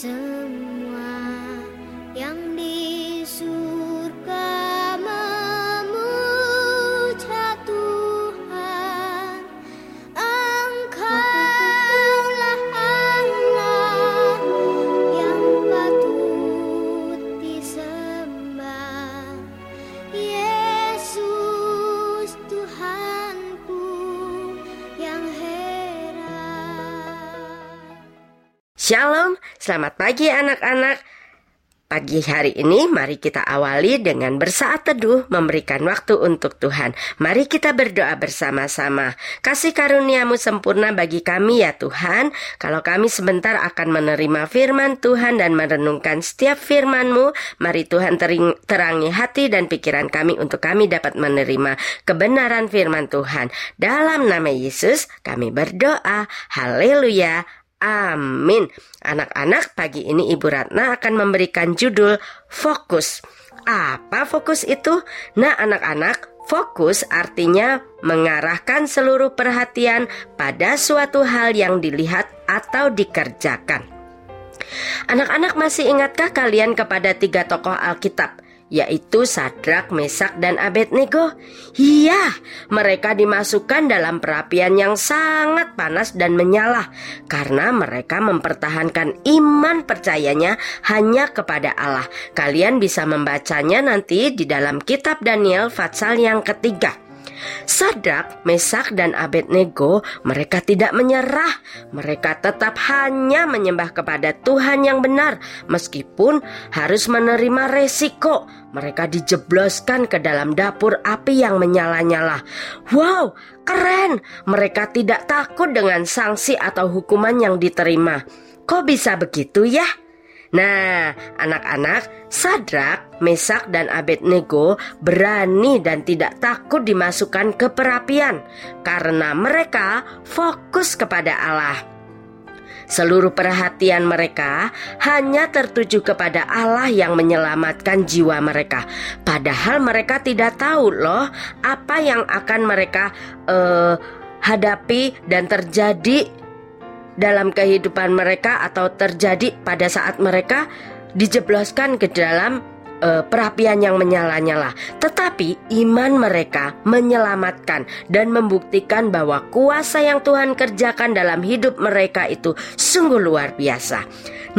semua Shalom, selamat pagi anak-anak. Pagi hari ini mari kita awali dengan bersaat teduh memberikan waktu untuk Tuhan. Mari kita berdoa bersama-sama. Kasih karuniamu sempurna bagi kami ya Tuhan. Kalau kami sebentar akan menerima firman Tuhan dan merenungkan setiap firman-Mu, mari Tuhan tering- terangi hati dan pikiran kami untuk kami dapat menerima kebenaran firman Tuhan. Dalam nama Yesus kami berdoa. Haleluya. Amin. Anak-anak, pagi ini Ibu Ratna akan memberikan judul Fokus. Apa fokus itu? Nah, anak-anak, fokus artinya mengarahkan seluruh perhatian pada suatu hal yang dilihat atau dikerjakan. Anak-anak masih ingatkah kalian kepada tiga tokoh Alkitab? Yaitu Sadrak, Mesak, dan Abednego. Iya, mereka dimasukkan dalam perapian yang sangat panas dan menyala karena mereka mempertahankan iman percayanya hanya kepada Allah. Kalian bisa membacanya nanti di dalam kitab Daniel Fatsal yang ketiga. Sadrak, Mesak, dan Abednego mereka tidak menyerah. Mereka tetap hanya menyembah kepada Tuhan yang benar meskipun harus menerima resiko. Mereka dijebloskan ke dalam dapur api yang menyala-nyala. Wow, keren! Mereka tidak takut dengan sanksi atau hukuman yang diterima. Kok bisa begitu ya? Nah, anak-anak, Sadrak, Mesak, dan Abednego berani dan tidak takut dimasukkan ke perapian karena mereka fokus kepada Allah. Seluruh perhatian mereka hanya tertuju kepada Allah yang menyelamatkan jiwa mereka. Padahal mereka tidak tahu loh apa yang akan mereka eh, hadapi dan terjadi dalam kehidupan mereka atau terjadi pada saat mereka dijebloskan ke dalam uh, perapian yang menyala-nyala. Tetapi iman mereka menyelamatkan dan membuktikan bahwa kuasa yang Tuhan kerjakan dalam hidup mereka itu sungguh luar biasa.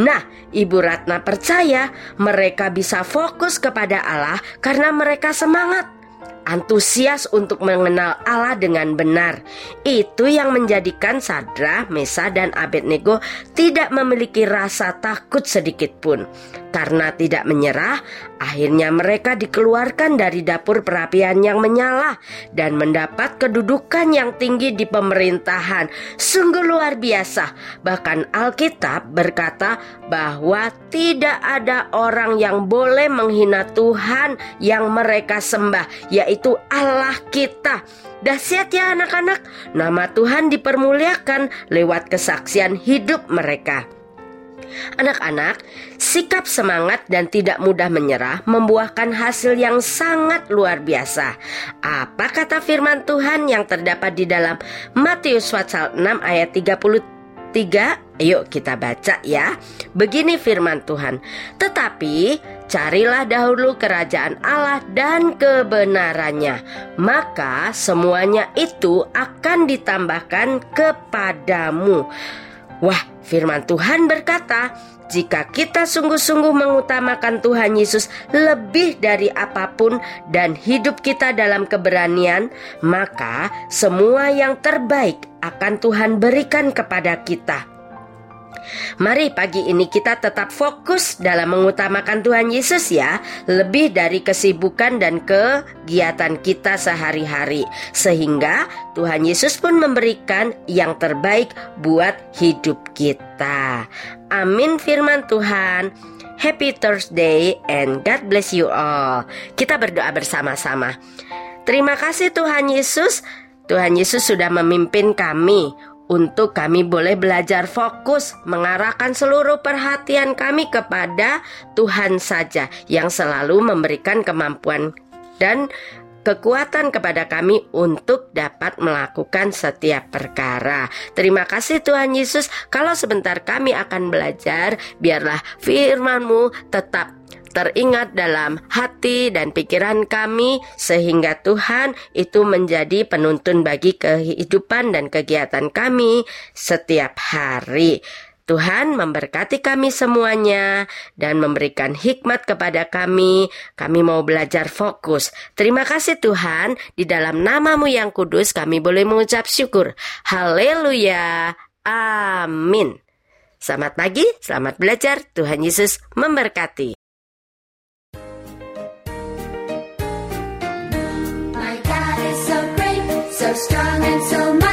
Nah, Ibu Ratna percaya mereka bisa fokus kepada Allah karena mereka semangat antusias untuk mengenal Allah dengan benar. Itu yang menjadikan Sadra, Mesa, dan Abednego tidak memiliki rasa takut sedikit pun. Karena tidak menyerah, akhirnya mereka dikeluarkan dari dapur perapian yang menyala dan mendapat kedudukan yang tinggi di pemerintahan. Sungguh luar biasa. Bahkan Alkitab berkata bahwa tidak ada orang yang boleh menghina Tuhan yang mereka sembah, yaitu Allah kita. Dahsyat ya anak-anak, nama Tuhan dipermuliakan lewat kesaksian hidup mereka. Anak-anak, sikap semangat dan tidak mudah menyerah membuahkan hasil yang sangat luar biasa. Apa kata firman Tuhan yang terdapat di dalam Matius pasal 6 ayat 33? Ayo kita baca ya. Begini firman Tuhan. Tetapi carilah dahulu kerajaan Allah dan kebenarannya, maka semuanya itu akan ditambahkan kepadamu. Wah, firman Tuhan berkata, jika kita sungguh-sungguh mengutamakan Tuhan Yesus lebih dari apa pun dan hidup kita dalam keberanian, maka semua yang terbaik akan Tuhan berikan kepada kita. Mari pagi ini kita tetap fokus dalam mengutamakan Tuhan Yesus ya. Lebih dari kesibukan dan kegiatan kita sehari-hari. Sehingga Tuhan Yesus pun memberikan yang terbaik buat hidup kita. Amin firman Tuhan. Happy Thursday and God bless you all. Kita berdoa bersama-sama. Terima kasih Tuhan Yesus. Tuhan Yesus sudah memimpin kami untuk kami boleh belajar fokus mengarahkan seluruh perhatian kami kepada Tuhan saja yang selalu memberikan kemampuan dan kekuatan kepada kami untuk dapat melakukan setiap perkara. Terima kasih Tuhan Yesus. Kalau sebentar kami akan belajar, biarlah firman-Mu tetap teringat dalam hati dan pikiran kami sehingga Tuhan itu menjadi penuntun bagi kehidupan dan kegiatan kami setiap hari. Tuhan memberkati kami semuanya dan memberikan hikmat kepada kami. Kami mau belajar fokus. Terima kasih Tuhan, di dalam namamu yang kudus kami boleh mengucap syukur. Haleluya. Amin. Selamat pagi, selamat belajar. Tuhan Yesus memberkati. strong and so much.